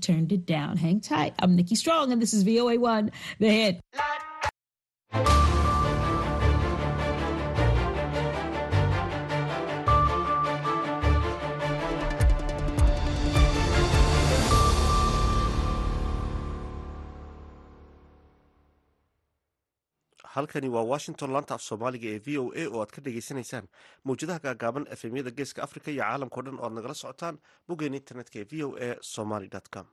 turned it down. Hang tight. I'm Nikki Strong, and this is VOA1, The Hit. Halkani waa washington laanta af soomaaliga ee v o a oo aad ka dhagaysanaysaan mawjadaha gaagaaban efemyada geeska africa iyo caalamkao dhan oo aad nagala socotaan boggeen internetka ee v o a somaly com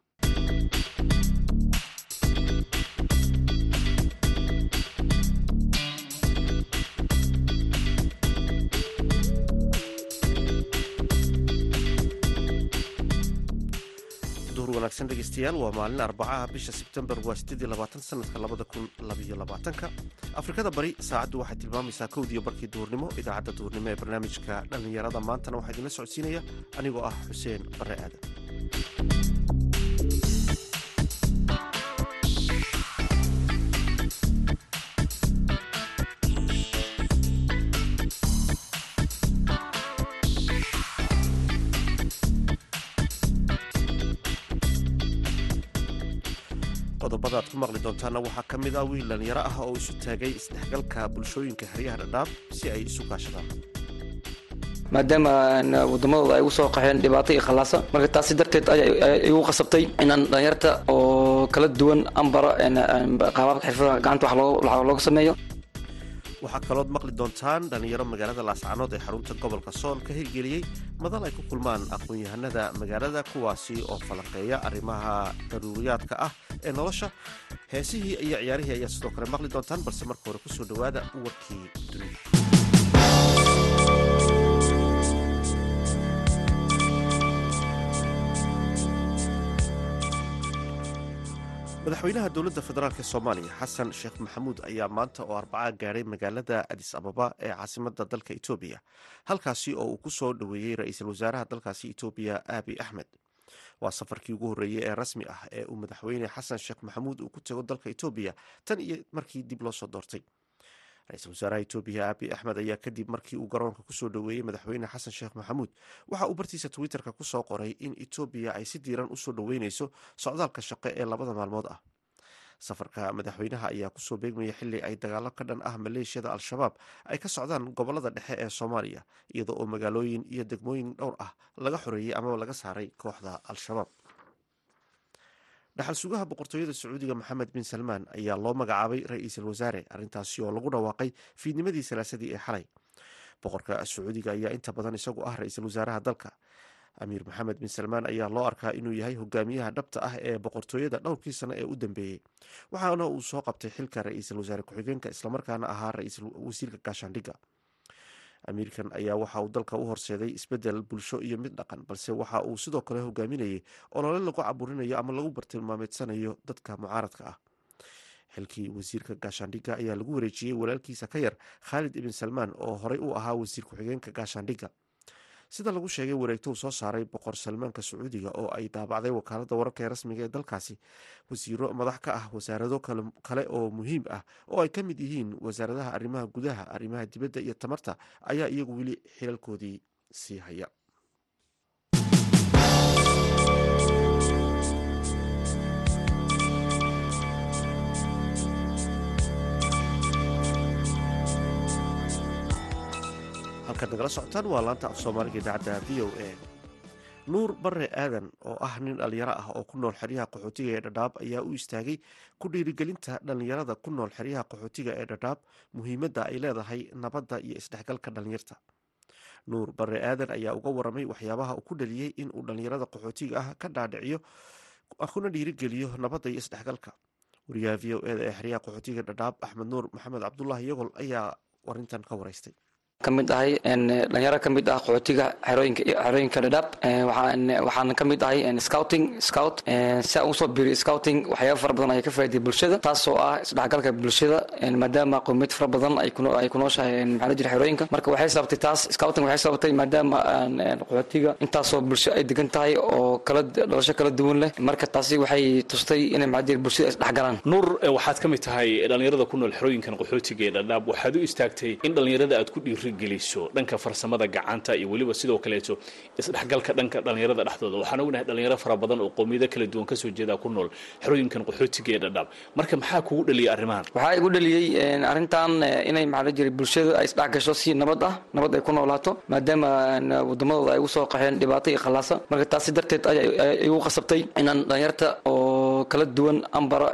wanaagsan dhegeystayaal waa maalin arbacaha bisha sebtembar waa sanadka afrikada bari saacaddu waxay tilmaamaysaa kowdiiyo barkii duhurnimo idaacadda duhurnimo ee barnaamijka dhallinyarada maantana waxaa idinla socodsiinaya anigoo ah xuseen bare aadan qodobada aad ku maqli doontaana waxaa ka mid ah wiil dhalinyaro ah oo isu taagay isdhexgalka bulshooyinka xeryaha dhadhaab si ay isu kaashadaan. Maadaama wadamadooda ay ugu soo qaxeen dhibaato iyo khallaasa marka taasi darteed igu qasabtay inaan dhalinyarta oo kala duwan ambaro qaababka xirfada gacanta wax looga sameeyo waxaa kalood maqli doontaan dhalinyaro magaalada laascanood ee xarunta gobolka sool ka hirgeliyey madal ay ku kulmaan aqoon-yahanada magaalada kuwaasi oo falanqeeya arrimaha daruuriyaadka ah ee nolosha. Heesihii iyo ciyaarihii ayaa sidoo kale maqli doontaan balse marka hore ku soo dhowaada warkii dunida madaxweynaha dowladda federaalk soomaaliya xasan sheekh maxamuud ayaa maanta oo arbaca gaadhay magaalada adis ababa ee caasimada dalka etoobiya halkaasi oo uu ku soo dhoweeyey ra'iisul wasaaraha dalkaasi etoobiya aabi axmed. Waa safarkii ugu horreeyey ee rasmi ah ee uu madaxweyne xasan sheekh maxamuud uu ku tago dalka etoobiya tan iyo markii dib loo soo doortay. Ra'iisul wasaaraha etoobiya aabi axmed ayaa kadib markii uu garoonka ku soo dhoweeyey madaxweyne xasan sheekh maxamuud waxa uu bartiisa twitterka ku soo qoray in etoobiya ay si diiran u soo dhoweyneyso socdaalka shaqo ee labada maalmood ah safarka madaxweynaha ayaa ku soo beegmaya xili ay dagaalo ka dhan ah maleeshiyada al-shabaab ay ka socdaan gobollada dhexe ee soomaaliya iyadoo oo magaalooyin iyo degmooyin dhowr ah laga xoreeyey amaba laga saaray kooxda al-shabaab. Dhaxal sugaha boqortooyada sacuudiga maxamed bin salmaan ayaa loo magacaabay ra'iisul wasaare arrintaasi oo lagu dhawaaqay fiidnimadii salaasadii ee xalay. Boqorka sacuudiga ayaa inta badan isagu ah ra'iisul wasaaraha dalka amiir maxamed bin salmaan ayaa loo arkaa inuu yahay hogaamiyaha dhabta ah ee boqortooyada dhowrkii sano ee u dambeeyey waxaana uu soo qabtay xilka ra'iisul wasaare ku-xigeenka islamarkaana ahaa ra'iisul wasiirka gaashaandhigga amiirkan ayaa waxa uu dalka u horseeday isbeddel bulsho iyo mid dhaqan balse waxa uu sidoo kale hogaaminayay olole lagu caburinayo ama lagu bartilmaameedsanayo dadka mucaaradka ah. Xilkii wasiirka gaashaandhigga ayaa lagu wareejiyey walaalkiisa ka yar khaalid ibn salmaan oo horey u ahaa wasiir ku-xigeenka gaashaandhigga sida lagu sheegay wareegto uu soo saaray boqor salmaanka sacuudiga oo ay daabacday wakaalada wararka ee rasmiga ee dalkaasi. Wasiiro madax ka ah wasaarado kale oo muhiim ah oo ay ka mid yihiin wasaaradaha arrimaha gudaha arrimaha dibadda iyo tamarta ayaa iyagu weli xilalkoodii sii haya halkaad nagala socotaan waa laanta af soomaaliga idaacadda v o a. Nuur bare aadan oo ah nin dhallinyaro ah oo ku nool xeryaha qaxootiga ee dhadhaab ayaa u istaagay ku dhiirigelinta dhallinyarada ku nool xeryaha qaxootiga ee dhadhaab muhiimadda ay leedahay nabadda iyo isdhexgalka dhallinyarta. Nuur bare aadan ayaa uga waramay waxyaabaha uu ku dhaliyey in uu dhallinyarada qaxootiga ah ka dhaadhiciyo kuna dhiirigeliyo nabadda iyo isdhexgalka. Wariyaha v o eda ee xeryaha qaxootiga dhadhaab axmed nuur maxamed cabdulaahi yagol ayaa arintan ka waraystay ka mid ahay dhalinyaro ka mid ah qaxootiga xerooyinka dhadhaab waxaan ka mid ahay scouting scout si aan u soo biiriyo scouting waxyaaba fara badan ayaa ka faa'iday bulshada taasoo ah isdhexgalka bulshada maadaama qowmiyad fara badan ay ku nooshahay maxaa jira xerooyinka marka waxay sababtay taas scouting waxay sababtay maadaama qaxootiga intaasoo bulsho ay degan tahay oo kala dhalasho kala duwan leh. Marka taasi waxay tustay inay maxaa jira bulshada isdhexgalaan. Nuur waxaad ka mid tahay dhalinyarada ku nool xerooyinkan qaxootiga ee dhadhaab waxaad u istaagtay in dhalinyarada aad ku dhiiri dhiirigeliso dhanka farsamada gacanta iyo weliba sidoo kaleeto isdhexgalka dhanka dhallinyarada dhexdooda. Waxaan ognahay dhalinyaro fara badan oo qowmiyado kala duwan ka soo jeeda ku nool xerooyinkan qaxootiga ee dhadhaab marka maxaa kugu dhaliyay arrimahan? Waxaa igu dhaliyey arrintan inay maxaa jiray bulshada ay isdhex gasho si nabad ah nabad ay ku noolaato maadaama wadamadooda ay ugu soo qaxeen dhibaato iyo khalaasa marka taasi darteed ayaa igu qasabtay inaan dhalinyarta oo kala duwan ambaro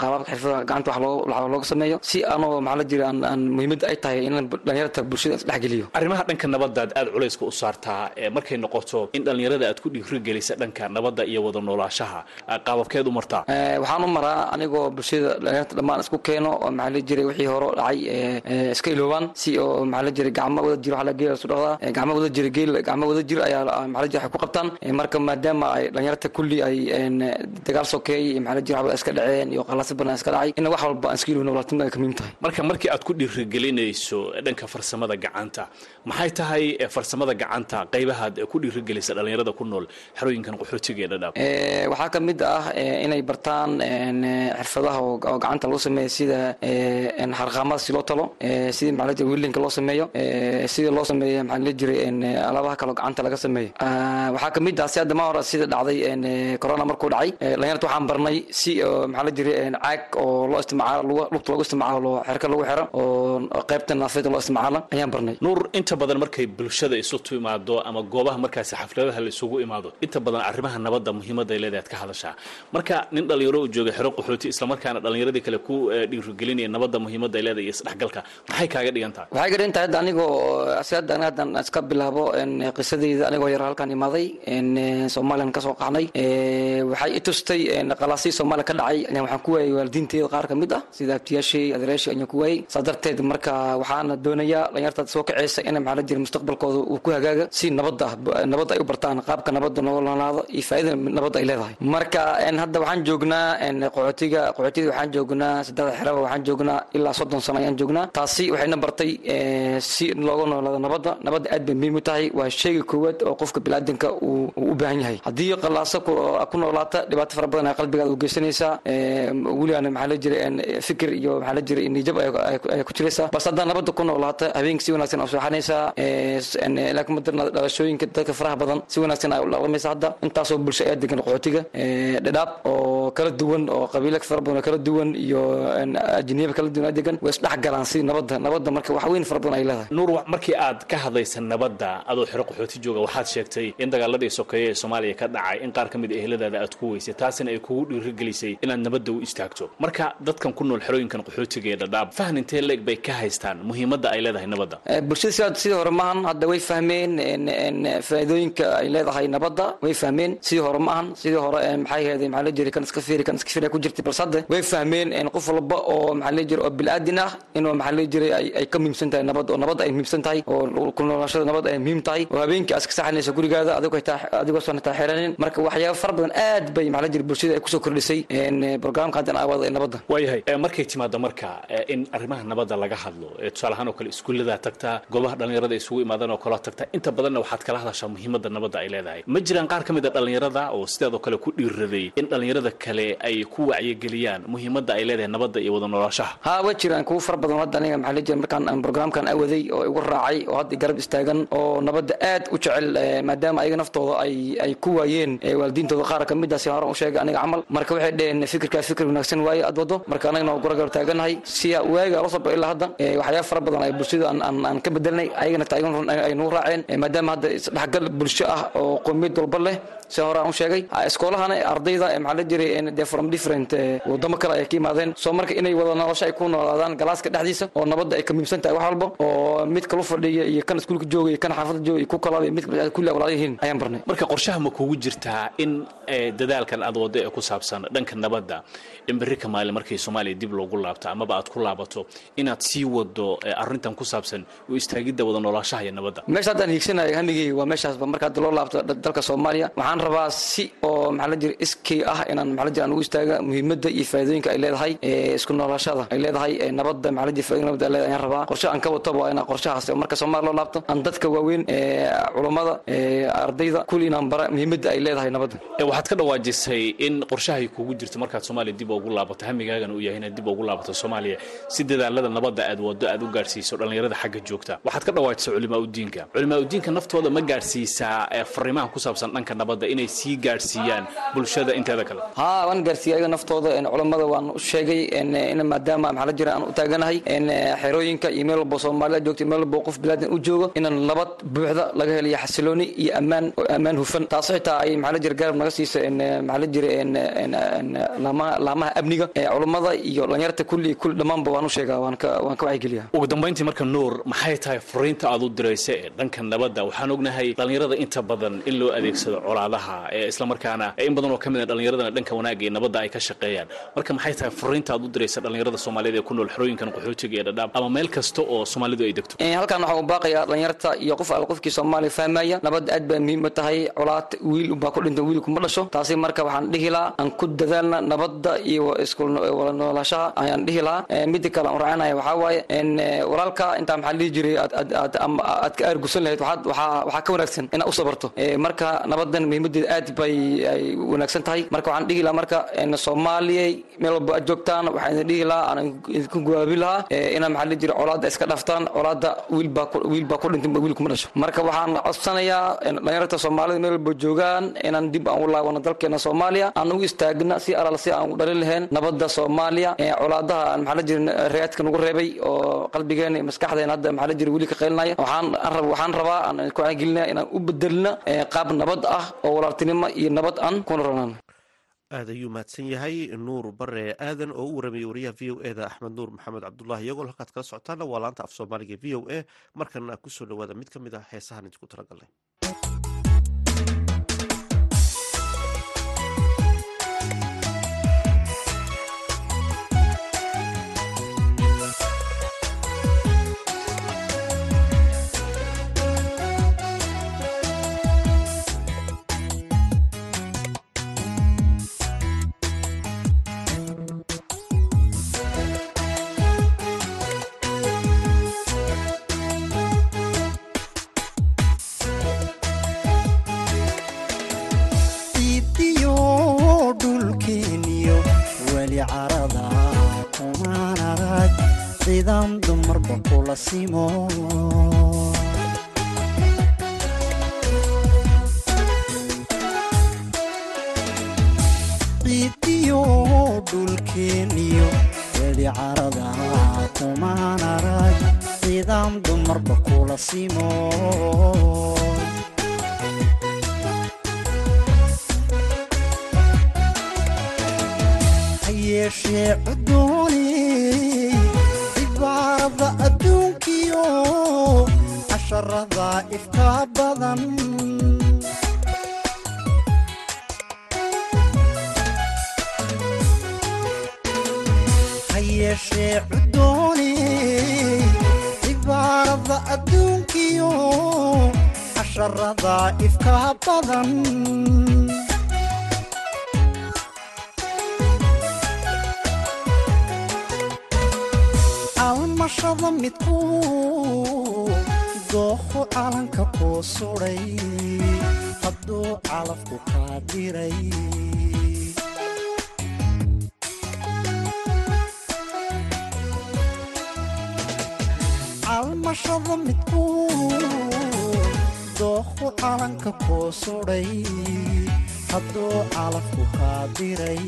qaababka xirfada gacanta wax looga sameeyo si anoo maxaa la jira aan muhiimadda ay tahay in dhalinyarta bulshada isdhexgeliyo arrimaha dhanka nabadaad aada culayska u saartaa markay noqoto in dhalinyarada aad ku dhiirigelisa dhanka nabadda iyo wada noolaashaha qaababkeed u martaa? Waxaan u maraa anigoo bulshada dhalinyarta dhammaan isku keeno oo maxaa la jiray wixii hore dhacay iska iloobaan si oo maxaa la jiray gacmo wada jir waxaa la geela isu dhaqdaa gacmo wada jira geel gacmo wada jir ayaa maxaa la jira waxay ku qabtaan marka maadaama ay dhalinyarta kulli ay dagaal sokeey maxaa la jira waxba iska dhaceen iyo qalaasi badan iska dhacay. In wax walba aan iska ilowno walaaltinimada ka muhiim tahay. Marka markii aad ku dhiirigelinayso dhanka farsamada gacanta maxay tahay farsamada gacanta qaybahaad ku dhiirigelisa dhalinyarada ku nool xerooyinkan qaxootiga ee dhadhaab waxaa ka mid ah inay bartaan xirfadaha oo gacanta lagu sameeyo sida harqaamada si loo talo sidii maxaa la jira wiilinka loo sameeyo sidii loo sameeyo maxaa la jiray alaabaha kaloo gacanta laga sameeyo. Waxaa ka mid ah si hadda ma hore sida dhacday corona markuu dhacay dhalinyarta waxaan barnay si maxaa la jiray caag oo loo isticmaalo lugta loogu isticmaalo xerka lagu xiro oo qaybta naafeeda loo isticmaalo ayaan barnay. Nuur inta badan markay bulshada isu timaado ama goobaha markaasi xafladaha la isugu imaado inta badan arrimaha nabadda muhiimadda ay leedahay ad ka hadashaa. Marka nin dhalinyaro u jooga xero qaxooti islamarkaana dhalinyaradii kale ku dhiirigelinaya nabadda muhiimadda ay leedahay iyo isdhexgalka maxay kaaga dhigan tahay? Waxay ka dhigan tahay hadda anigoo si hadda aniga haddan iska bilaabo qisadayda anigoo yar halkan imaaday soomaaliyan ka soo qaxnay waxay i tustay qalaasii soomaaliya ka dhacay waxaan ku waayay waalidiinteeda qaar ka mid ah sida abtiyaashii adeeraashii ayaan ku waayay. Saa darteed marka waxaana doonayaa dhalinyarta soo kaceysa in maxaa la jira mustaqbalkooda uu ku hagaaga si nabadda nabadda ay u bartaan qaabka nabadda nololaado iyo faa'idada nabadda ay leedahay. Marka hadda waxaan joognaa qaxootiga qaxootiga waxaan joognaa saddexda xeraba waxaan joognaa ilaa soddon sano ayaan joognaa. Taasi waxayna bartay si looga noolaado nabadda. Nabadda aad bay muhiim u tahay waa sheyga koowaad oo qofka bilaadanka uu u baahan yahay. Haddii qalaaso ku noolaata dhibaato fara badan ay qalbigaada u geysanaysaa weligaana maxaa la jira fikir iyo maxaa la jira niyajab ay ku jiraysaa. Balse haddaa nabadda ku noolaata habeenkii si wanaagsan aa seexanaysaa laakiin madarna dhalashooyinka dadka faraha badan si wanaagsan ay u dhaqmaysa hadda. Intaasoo bulsho ayaa degan qaxootiga dhadhaab oo kala duwan oo qabiilo fara badan oo kala duwan iyo ajniyaba kala duwan degan way isdhex galaan si nabadda nabadda marka wax weyn fara badan ay leedahay. Nuur markii aad ka hadlaysa nabadda adoo xero qaxooti jooga waxaad sheegtay in dagaaladii sokeeye ee soomaaliya ka dhacay in qaar ka mid a eheladaada aad ku weysay taasina ay kugu dhiirigelisay inaad nabadda u istaagto. Marka dadkan ku nool xerooyinkan qaxootiga ee dhadhaab fahan intee leeg bay ka haystaan muhiimadda ay leedahay nabadda? Bulshada sidii hore maahan hadda way fahmeen faa'iidooyinka ay leedahay nabadda way fahmeen sidii hore maahan sidii hore maxay ahayd maxaa la jiray kan iska fiiri kan iska fiiri ku jirtay balse hadda way fahmeen qof walba oo maxaa la jiray oo bilaadan ah inuu maxaa la jiray ay ka muhiimsan tahay nabad oo nabad ay muhiimsan tahay oo ku noolaashada nabad ay muhiim tahay oo habeenkii aad iska saxanayso gurigaada adigoo adigoo soo taa marka waxyaaba fara badan aad bay maxaa la jiray bulshada ay ku soo kordhisay programka haddan aawada ee nabadda waayahay markay timaado marka in arrimaha nabadda laga hadlo tusaale ahaan oo kale iskuullada tagtaa goobaha dhalinyarada isugu imaadaan oo kaloo tagtaa inta badanna waxaad kala hadashaa muhiimadda nabadda ay leedahay ma jiraan qaar ka mid a dhalinyarada oo sideedoo kale ku dhiiraday in dhalinyarada kale ay ku wacyigeliyaan muhiimadda ay leedahay nabadda iyo wada noolaashaha ha way jiraan kuwo fara badan hadda aniga maxaa jira markaan aan awaday oo igu raacay oo hadda garab istaagan oo nabadda aad u jecel maadaama ayaga naftooda ay ay ku waayeen waalidiintooda qaar ka mid ah hore u sheegay aniga camal. Marka waxay dheheen fikirkaa fikir wanaagsan waaye aad wado marka anagana waa gura garab taaganahay si waaga la soo ilaa hadda waxyaaba fara badan ay bulshada aan ka bedelnay ayagana taagan ay nagu raaceen maadaama hadda isdhexgal bulsho ah oo qowmiyad walba leh si hore aan u sheegay. Iskoolahana ardayda maxaa la jiray de from different wadamo kale ay ka yimaadeen soo marka inay wada nolosho ay ku noolaadaan galaaska dhexdiisa oo nabadda ay ka muhiimsan tahay wax walba oo mid kala fadhiya iyo kan iskuulka jooga iyo kan xaafadda jooga iyo ku kalaaba mid kulli walaal yihiin ayaan barnay. Marka qorshaha ma kugu jirtaa in dadaalkan aad wado ee ku saabsan dhanka nabadda in berri ka maalin markay soomaaliya dib loogu laabto amaba aad ku laabato inaad sii wado arrintan ku saabsan u istaagidda wada noolaashaha iyo nabadda? Meesha haddaan hiigsanayo hamigey waa meeshaasba marka hadda loo laabto dalka soomaaliya waxaan rabaa si oo maxaa la jira iskay ah inaan maxaa jira aan ugu istaaga muhiimadda iyo faa'iidooyinka ay leedahay isku noolashada ay leedahay nabadda macalidi faa'iidooyin nabadda ay leedahay ayaan rabaa. Qorshe aan ka wataba waa inaan qorshahaas marka soomaaliya loo laabto aan dadka waaweyn culammada ardayda kulli inaan bara muhiimadda ay leedahay nabadda. Waxaad ka dhawaajisay in qorshahay kugu jirto markaad soomaaliya dib ugu laabato hamigaagana uu yahay inaad dib ugu laabato soomaaliya. Si dadaalada nabadda aad wado aad u gaadhsiiso dhallinyarada xagga joogta. Waxaad ka dhawaajisay culimaa udiinka culimaa udiinka naftooda ma gaadhsiisaa fariimaha ku saabsan dhanka nabadda inay sii gaadhsiiyaan bulshada inteeda kale waan gaarsiiyay ayaga naftooda culammada waan u sheegay in maadaama maxaa la jira aan u taaganahay xerooyinka iyo meel walbo soomaaliya joogta meel walbo qof bilaadan u joogo inaan nabad buuxda laga helayo xasilooni iyo ammaan ammaan hufan. Taas xitaa ay maxaa la jira garab naga siisa maxaa la jira laamaha laamaha amniga culammada iyo dhalinyarta kulli kulli dhammaanba waan u sheegaa waan waan ka wacyigeliyaa ugu dambayntii marka nuur maxay tahay fariinta aad u diraysa ee dhanka nabadda? Waxaan ognahay dhalinyarada inta badan in loo adeegsado colaadaha ee islamarkaana in badan oo ka mid a dhallinyaradana dhanka wanaagga iyo nabadda ay ka shaqeeyaan. Marka maxay tahay fariinta aad u diraysa dhalinyarada soomaaliyeed ee ku nool xerooyinkan qaxootiga ee dhadhaab? Ama meel kasta oo soomaalidu ay degto? Halkan waxaan u baaqayaa dhalinyarta iyo qof alle qofkii soomaaliya fahmaya nabadda aad baa muhiim u tahay colaad wiil unbaa ku dhinta wiil kuma dhasho. Taasi marka waxaan dhihi lahaa aan ku dadaalna nabadda iyo isku wada noolashaha ayaan dhihi lahaa. Mida kale aan raacinaya waxaa waaye walaalka intaa maxaa dhihi jiray aad ka aargusan lahayd waxaa ka wanaagsan inaad u sabarto. Marka nabaddan muhiimadeeda aad bay ay wanaagsan tahay. Marka waxaan dhihi lahaa marka soomaaliyay meel walba aad joogtaan waxaan idin dhihi lahaa aan idinku gubaabi lahaa inaa maxaa dhihi jiray colaadda iska dhaftaan colaadda wiilbaa wiil baa ku dhintay wiil kuma dhasho. Marka waxaan codsanayaa dhalinyarta soomaalida meel walba joogaan inaan dib aan u laabano dalkeena soomaaliya aan ugu istaagna si alal si aan u dhalin lahayn nabadda soomaaliya colaadaha aan maxaa la jirin reaadka nagu reebay oo qalbigeena iyo maskaxdeena hadda maxaa la jira weli ka qaylinaya waxaan rabaa aan ku cagelinaya inaan u bedelna qaab nabad ah oo walaaltinimo iyo nabad aan kuna ranaan aad ayuu mahadsan yahay. Nuur bare aadan oo u waramayay wariyaha v o e da axmed nuur maxamed cabdulahi iyagoo halkaad kala socotaana waa laanta af soomaaliga v o e markana ku soo dhawaada mid ka mid ah heesahan idinku talagalnay ciidiyo dhulkeeniyo ciidaan dumarba kula simo hayeeshee cudooney adduunkiyo casharada ifkaa badan. Hayeeshee cudooney cibaarada casharada ifkaa badan almashada midku dooqu calanka kuu sudhay hadduu calafku kaa diray almashada midku dooqu calanka kuu sudhay hadduu calafku kaa diray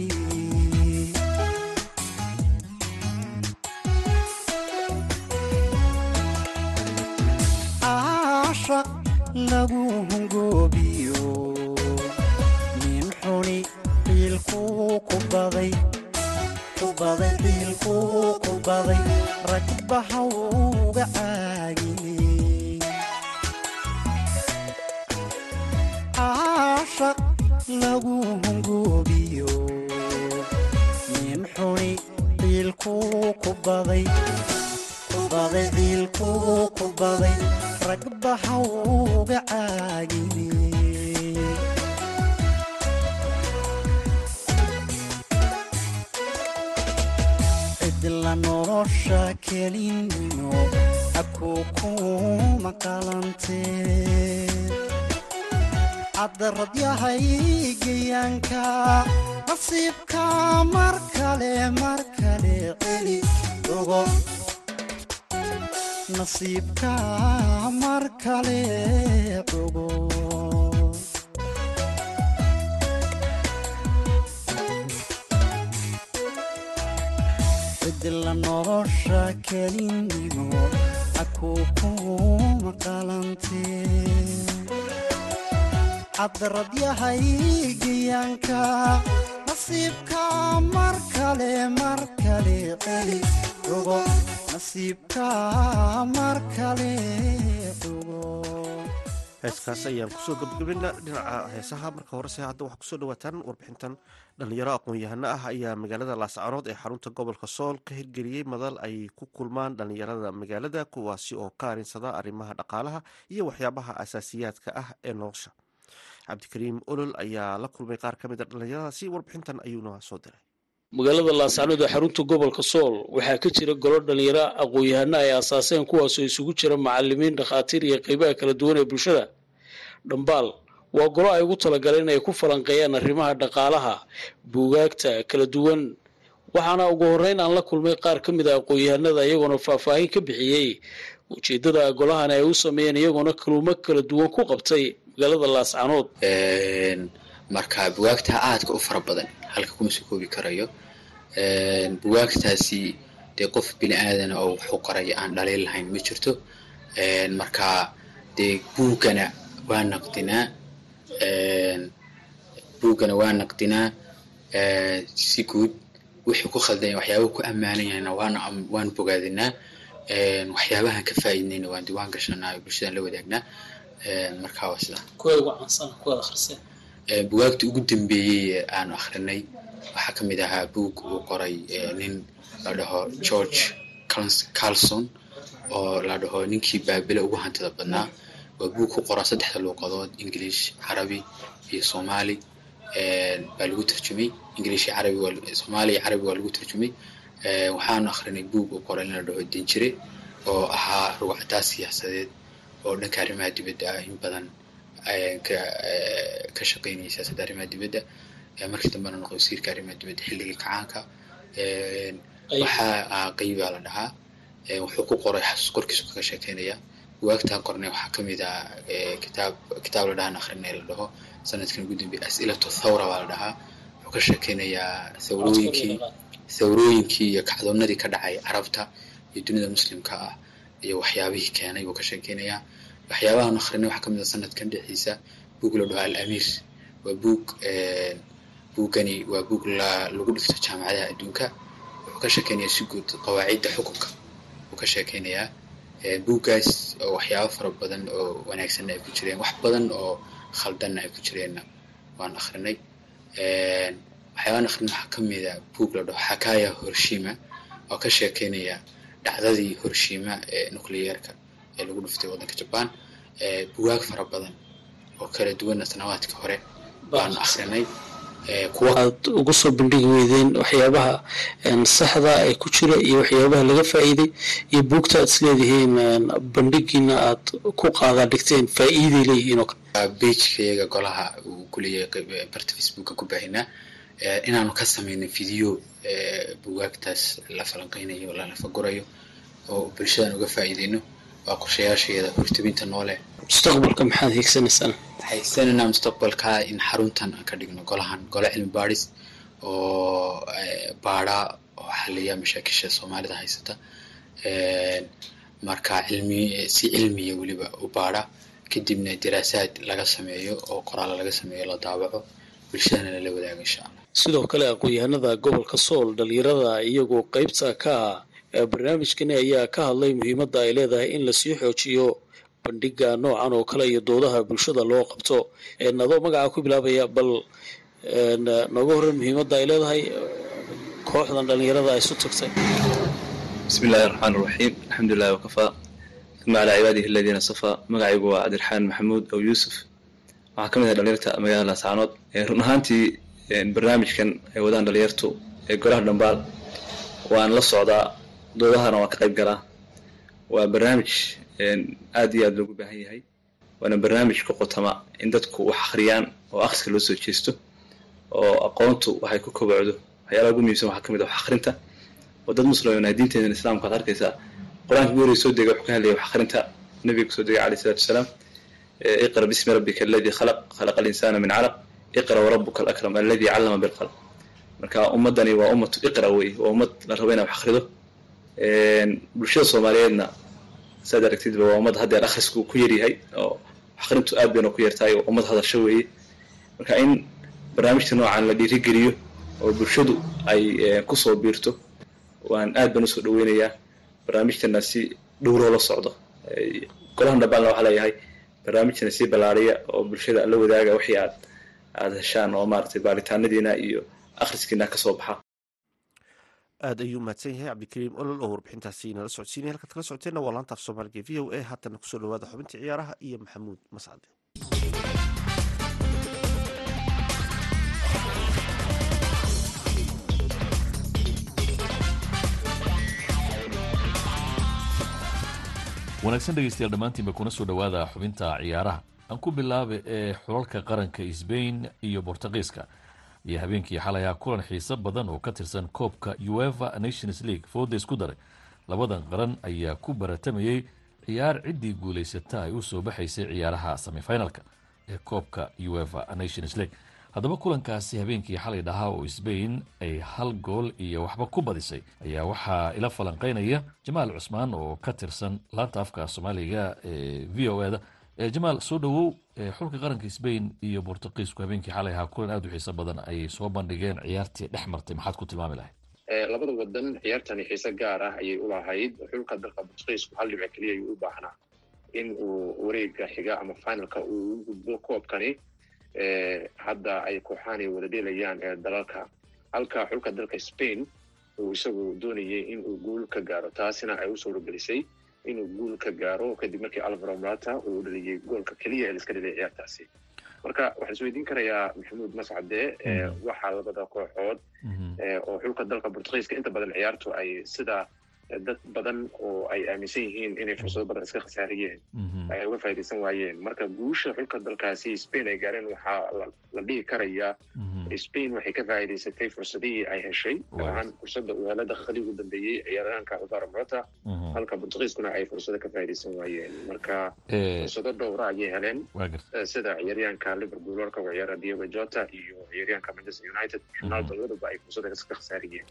ashaq lagu hungoobiyo. Nin xuni qiilkuu ku baday baday ciilkuu ku baday rag baxaw uga caagini. Cidla nolosha kelinimo akuu kuma qalantee cabdaradyahaygyaanka nasiibka mar kale mar kale celi ogo nasiibka mar kale ogo cidila nolosha kelinimo aku kuma qalantee caddarad yahay geyaanka nasiibka mar kale mar kale celi ogo heeskaas ayaan ku soo gabagabina dhinaca heesaha. Marka horese hadda waxaa ku soo dhawaataan warbixintan dhalinyaro aqoon-yahano ah ayaa magaalada laascaanood ee xarunta gobolka sool ka hirgeliyey madal ay ku kulmaan dhalinyarada magaalada kuwaasi oo ka arinsada arrimaha dhaqaalaha iyo waxyaabaha asaasiyaadka ah ee nolosha. Cabdikariim olol ayaa la kulmay qaar ka mid a dhalinyaradaasi warbixintan ayuuna soo diray magaalada laascaanood ee xarunta gobolka sool waxaa ka jira golo dhalinyaro aqoon-yahano ay asaaseen kuwaasoo isugu jira macalimiin dhakhaatiir iyo qeybaha kala duwan ee bulshada. Dhambaal waa golo ay ugu talagaleen inay ku falanqeeyaan arrimaha dhaqaalaha buugaagta kala duwan. Waxaana ugu horreyn aan la kulmay qaar ka mid a aqoon-yahanada iyagoona faahfaahin ka bixiyey. Ujeeddada golahan ay u sameeyeen iyagoona kaluumo kala duwan ku qabtay magaalada laascaanood marka bugaagta aadka u fara badan halka kuma soo koobi karayo bugaagtaasi dee qof bini aadana oo wuxuu qoray aan dhaliil lahayn ma jirto. Marka dee buuggana waa naqdinaa buuggana waa naqdinaa si guud wixii ku khaldanya waxyaaba ku waana waan bogaadinaa waxyaabahan ka faa'iidnayna waan diwaan gashanaa bulshadan la wadaagnaa marka waa sidaa. Kuwa ugu caansan kuwaad bugaagta ugu dambeeyey aanu akhrinay waxaa ka mid ahaa buug uu qoray nin la dhaho george carlson oo la dhaho ninkii baabile ugu hantida badnaa. Waa buug ku qoran saddexda luuqadood english carabi iyo soomaali. Baa lagu tarjumay. English carabi soomaali iyo carabi waa lagu tarjumay. Waxaanu akhrinay buug uu qoray in la dhaho dinjire oo ahaa ruwacdaa siyaasadeed oo dhanka arrimaha dibadda ah in badan ka shaqeynaya siyaasadda arrimaha dibadda. Markii dambena noqday wasiirka arrimaha dibadda xilligii kacaanka waxaa qeybaa la dhahaa. Wuxuu ku qoray xasuus qorkiisu kaga sheekeynaya. Buwaagtaan qornay waxaa ka mid ah kitaab kitaab la dhahaan akrinay la dhaho. Sanadkan ugu dambeeyay as'ilatu thawra baa la dhahaa. Wuxuu ka sheekeynayaa thawrooyinkii thawrooyinkii iyo kacdoonadii ka dhacay carabta iyo dunida muslimka ah iyo waxyaabihii keenay buu ka sheekeynayaa waxyaabahan akrinay waxaa ka mid ah sanadkan dhexdiisa buug la dhaho al amiir waa buug buugani waa buug lagu dhigto jaamacadaha adduunka. Wuxuu ka sheekeynayaa si guud qawaacidda xukunka. Wuu ka sheekeynayaa buuggaas oo waxyaabo fara badan oo wanaagsanna ay ku jireen wax badan oo khaldanna ay ku jireenna waan akrinay waxyaabaan akrin waxaa ka mid a buug la dhaho xakaaya horshima oo ka sheekeynaya dhacdadii horshima ee nucleyeerka ee lagu dhuftay waddanka jaban bugaag fara badan oo kala duwanna sanawaadka hore baanu akrinay aad ugu soo bandhigi weydeen waxyaabaha saxda ee ku jira iyo waxyaabaha laga faa'iiday iyo buugta aad isleedihiin bandhigiina aad ku qaadaa dhigteen faa'iiday leeyihiin oo kale. Bejka iyaga golaha uu ku leeyahay barta facebooka ku baahinaa inaanu ka samayno video bugaagtaas la falanqeynayo la lafagurayo oo bulshadan uga faa'iideyno qorshayaasheeda hortubinta noole. Mustaqbalka maxaad hiigsanaysaan haysananaa mustaqbalka in xaruntan aan ka dhigno golahan gole cilmi baadhis oo baadha oo xaliya mashaakisha soomaalida haysata. Marka cilmi si cilmiya weliba u baadha kadibna daraasaad laga sameeyo oo qoraala laga sameeyo la daabaco. Bulshadana lala wadaago insha allah. Sidoo kale aqoon-yahanada gobolka sool dhalinyarada iyagoo qeybta ka ah barnaamijkani ayaa ka hadlay muhiimadda ay leedahay in la sii xoojiyo bandhiga noocan oo kale iyo doodaha bulshada loo qabto. Adoo magaca ku bilaabaya bal nooga horreyn muhiimadda ay leedahay kooxdan dhalinyarada ay isu tagtay. Bismi illaahi raxmaan raxiim alxamdulilahi wakafaa uma calaa cibaadihi aladiina safaa. Magacaygu waa cabdiraxmaan maxamuud ow yuusuf. Waxaa ka mid ah dhalinyarta magaalada laascaanood run ahaantii barnaamijkan ay wadaan dhalinyartu ee golaha dhambaal. Waan la socdaa doodahana waan ka qayb galaa waa barnaamij aad iyo aad loogu baahan yahay waana barnaamij ku qotama in dadku wax akhriyaan oo akhriska loo soo jeesto oo aqoontu waxay ku kobocdo. Waxyaalaha ugu muhiimsan waxaa ka mid ah wax akhrinta. Oo dad muslimin diinteena islaamka waxaad arkaysaa. Qur'aanka horey soo degay wuxuu ka hadlayay wax akhrinta nabiga ku soo degay calayhi salatu wasalaam. Iqra bismi rabbika alladii khalaq khalaqa alinsaana min calaq. Iqra warabuka alakram alladii callama bilqalm marka ummaddani waa ummatu iqra wey waa ummad la rabo inaa wax akhrido bulshada soomaaliyeedna saad aragtidba waa ummad haddeer akhrisku ku yaryahay oo akhrintu aad bayna ku yartahay oo ummad hadasho weeye. Marka in barnaamijta noocan la dhiirigeliyo oo bulshadu ay ku soo biirto waan aad baan u soo dhaweynayaa barnaamijtana si dhowroo la socdo. Golahan dhambaalna waxaa leeyahay barnaamijtana si ballaariya oo bulshada la wadaaga wixii aad aad heshaan oo maaragtay baaritaanadiina iyo akhriskiina ka soo baxa aad ayuu mahadsan yahay cabdikariim olol oo warbixintaasi nala socodsiinaya. Halkaad kala socoteenna waa laanta af soomaaliga v o a haatana ku soo dhawaada xubintii ciyaaraha iyo maxamuud mascade wanaagsan dhegeystayaal dhammaantiinba kuna soo dhowaada xubinta ciyaaraha. Aan ku bilaaba ee xulalka qaranka sbain iyo bortugiiska iyo habeenkii xalay ah kulan xiiso badan oo ka tirsan koobka ueva nations league. Fooda isku daray labadan qaran ayaa ku baratamayey ciyaar ciddii guulaysata ay u soo baxaysay ciyaaraha semifinalka ee koobka ueva nations league. Haddaba kulankaasi habeenkii xalay dhahaa oo sbain ay hal gool iyo waxba ku badisay ayaa waxaa ila falanqeynaya jamaal cusmaan oo ka tirsan laanta afka soomaaliga ee v o eda jamaal soo dhowow xulka qaranka sbain iyo bortugiisku habeenkii xalay ahaa kulan aada u xiiso badan ayay soo bandhigeen ciyaartii dhex martay. Maxaad ku tilmaami lahayd? Labada wadan ciyaartani xiise gaar ah ayay u lahayd. Xulka dalka bortugiisku hal dhibic keliya ayuu u baahnaa in uu wareega xiga ama finalka uu gudbo koobkani. Hadda ay kooxaani wada dheelayaan ee dalalka. Halka xulka dalka spain uu isagu doonayay in uu guul ka gaaro taasina ay u inuu guul ka gaaro kadib markii alvaro morata uu dhaliyey goolka keliya ee laiska dhaliyay ciyaartaasi. Marka waxaan isweydiin karayaa maxamuud mascade waxaa labada kooxood oo xulka dalka bortugiiska inta badan ciyaartu ay sida dad badan oo ay aaminsan yihiin inay fursado badan iska khasaariyeen ay uga faaidaysan waayeen. Marka guusha xulka dalkaasi spain ay gaareen waxaa la dhihi karayaa spain waxay ka faa'iidaysatay fursadihii ay heshay. Gaar fursadda uu hela daqiiqadii ugu dambeeyey ciyaaraanka alvaro morata halka bortugiiskuna ay fursado ka faa'iidaysan waayeen. Marka fursado dhowra ayay heleen. sida ciyaaryaanka liverpool warka u ciyaara diego jota iyo ciyaaryaanka manchester united ronaldo labaduba ay fursada iska khasaariyeen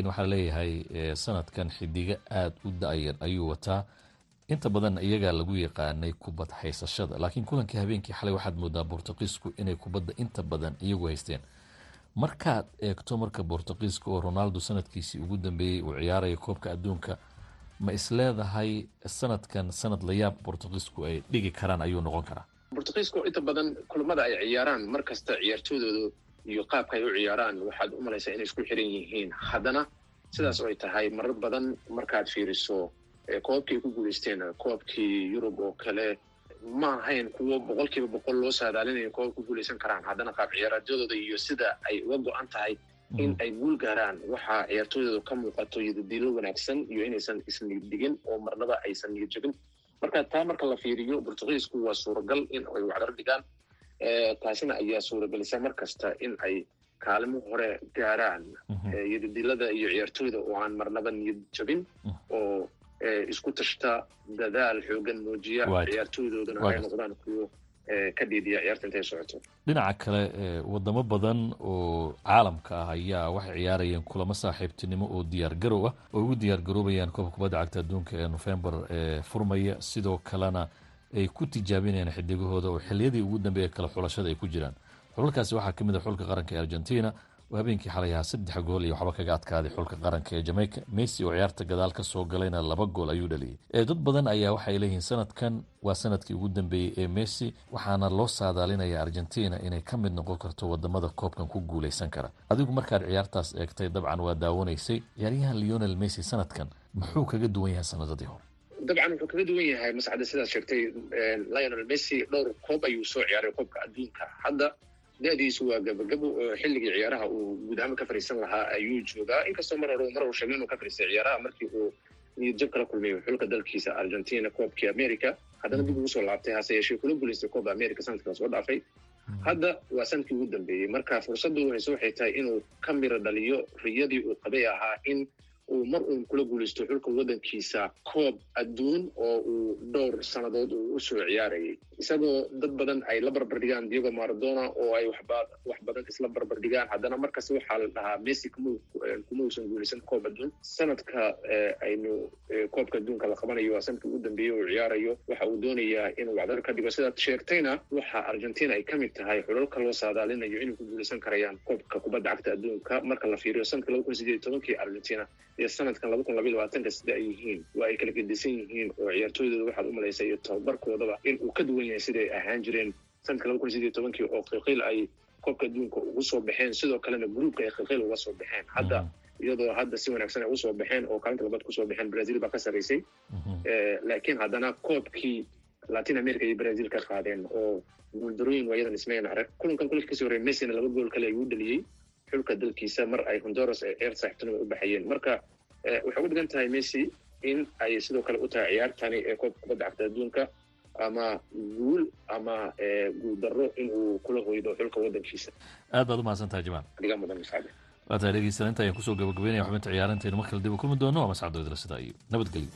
sbain waxaa leeyahay sanadkan xidigo aada u da-yar ayuu wataa. Inta badan iyagaa lagu yaqaanay kubad haysashada laakiin kulankii habeenkii xalay waxaad moodaa bortugiisku inay kubadda inta badan iyagu haysteen. Markaad eegto marka bortugiiska oo ronaldo sanadkiisii ugu dambeeyey uu ciyaaraya koobka adduunka ma isleedahay sanadkan sanad layaab bortugiisku ay dhigi karaan ayuu noqon karaa? Bortugiisku inta badan kulamada ay ciyaaraan mar kasta ciyaartoodooda iyo qaabka ay u ciyaaraan waxaad u malaysaa inay isku xiran yihiin. Haddana sidaas oo ay tahay marar badan markaad fiiriso koobkii ay ku guulaysteen koobkii yurub oo kale ma ahayn kuwo boqol kiiba boqol loo saadaalinayo koob ku guulaysan karaan. Haddana qaab ciyaaraadooda iyo sida ay uga go-an tahay in ay guul gaaraan waxaa ciyaartooydooda ka muuqato yadadiilo wanaagsan iyo inaysan isniyaddigin oo marnaba aysan niyad jebin marka taa marka la fiiriyo bortugiisku waa suuragal in ay wacdaro dhigaan taasina ayaa suuragelisa mar kasta in ay kaalimo hore gaaraan. Yadadilada iyo ciyaartooyda oo aan marnaba niyad jabin oo isku tashta dadaal xoogan muujiya ciyaartooydoodana ay noqdaan kuwo ka dhiidiya ciyaarta intay socoto. Dhinaca kale wadamo badan oo caalamka ah ayaa waxay ciyaarayeen kulamo saaxiibtinimo oo diyaar garow ah. Oo ugu diyaar garoobayaan koobka kubadda cagta adduunka ee nofembar ee furmaya sidoo kalena ay ku tijaabinayaan xidigahooda oo xiliyadii ugu dambeeya kale xulashada ay ku jiraan. Xulalkaasi waxaa ka mid a xulka qaranka ee argentina oo habeenkii xalay ahaa saddex gool iyo waxba kaga adkaaday xulka qaranka ee jamaica. Messi oo ciyaarta gadaal ka soo galayna laba gool ayuu dhaliyey dad badan ayaa waxay leeyihiin sanadkan waa sannadkii ugu dambeeyey ee messi waxaana loo saadaalinaya argentina inay ka mid noqon karto waddamada koobkan ku guuleysan kara. Adigu markaad ciyaartaas eegtay dabcan waa daawanaysay ciyaaryahan leonel messi sanadkan muxuu kaga duwan yahay sanadadii hore dabcan wuxuu kaga duwan yahay mascade sidaad sheegtay lionel messi dhowr koob ayuu soo ciyaaray koobka adduunka. Hadda da-diisu waa gabagabo oo xilligii ciyaaraha uu guud ka fariisan lahaa ayuu joogaa. Inkastoo mar hore mar uu sheegay inuu ka fariistay ciyaaraha markii uu niyad jab kala kulmay xulka dalkiisa argentina koobkii america haddana dib ugu soo laabtay hase yeeshee kula guulaystay kooba america sanadka soo dhaafay. Hadda waa sannadkii ugu dambeeyey marka fursaddu waxay tahay inuu ka miro dhaliyo riyadii uu qabay ahaa in uu mar uun kula guulaysto xulka waddankiisa koob adduun oo uu dhowr sannadood uu u soo ciyaarayay. Isagoo dad badan ay la barbardhigaan diego maradona oo ay wax badan isla barbardhigaan. Haddana markasta waxaa la dhahaa messi kuma kuma uusan guulaysan koob adduun. Sanadka aynu koobka adduunka la qabanayo waa sannadkii ugu dambeeyey uu ciyaarayo. Waxa uu doonayaa inuu wacdar ka dhigo. Sidaad sheegtayna waxa argentina ay ka mid tahay xulalka loo saadaalinayo inay ku guulaysan karayaan koobka kubadda cagta adduunka marka la fiiriyo sanadka argentina iyo sanadkan laba kun labaiy labaatanka sida ay yihiin waa ay kala gedisan yihiin oo ciyaartooydooda waxaad u malaysa iyo tababarkoodaba in uu ka duwan yahay siday ahaan jireen. Sanadka laba kun sideed iyo tobankii oo qiiqiil ay koobka adduunka ugu soo baxeen sidoo kalena gruupka ay qiiqiil uga soo baxeen. Hadda iyadoo hadda si wanaagsan ay ugu soo baxeen oo kaalinta labaad ku soo baxeen brazil baa ka sarraysay laakiin haddana koobkii latin america iyo brazil ka qaadeen oo guuldarooyin waayadan ismayn arag kulankan kulanka ka sii horreey messina laba gool kale ayuu dhaliyey xulka dalkiisa mar ay honduras ee eer saaxiibtinimo u baxayeen. Marka waxay uga dhigan tahay messi in ay sidoo kale u tahay ciyaartani ee koobka kubadda cagta adduunka ama guul ama guul darro in uu kula hoydo xulka waddankiisa aad baad u mahadsan tahay jamaal. Adigaa mudan mascade waa tahay dhegeystayaal inta ayaan ku soo gabagabeynaya xubinta ciyaarantaynu mar kale dib u kulmi doono waa mascado idla sidaa iyo nabadgelyo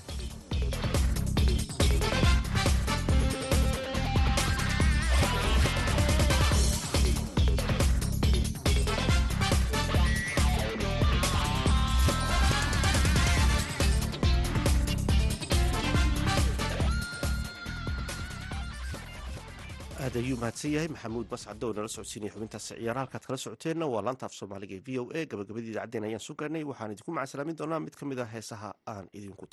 aad ayuu mahadsan yahay maxamuud mascado oo nala socodsiinaya xubintaasi ciyaara halkaad kala socoteenna waa laanta af soomaaliga ee v o a. Gabagabadii idacaddeen ayaan soo gaarnay waxaan idinku macasalaamin doonaa mid ka mid ah heesaha aan idinku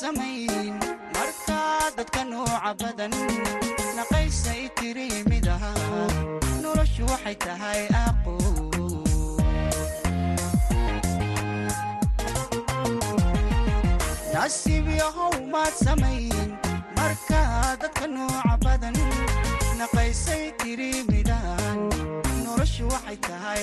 samayn markaa dadka nooca badan tiri mid aha noloshu waxay tahay aqo nasiibyahow maad samayn markaa dadka nooca badan naqaysay tiri midaan. Noloshu waxay tahay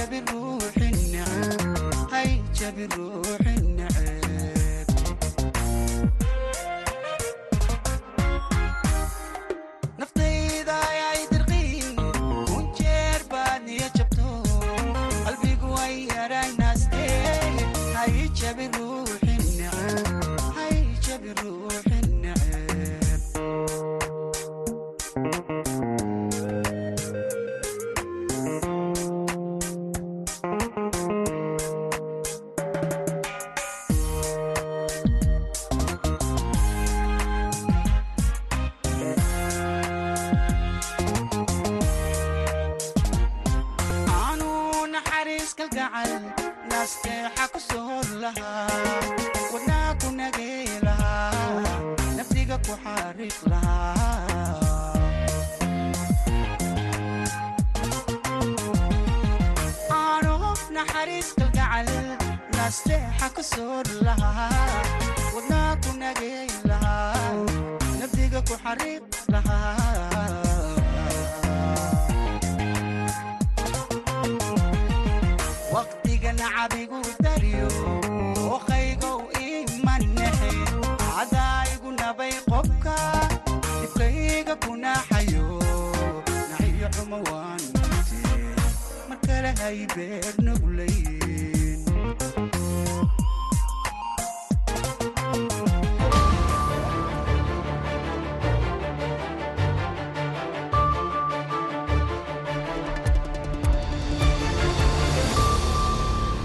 hay jabi ruuxin neceb hay jabi ruuxin ku xariiq lahaa aanu naxariis kalgacal nasteexa ku soor lahaa. Wadnaa ku nagay lahaa nafdiga ku xariiq lahaa nacabigu hay beer nuglay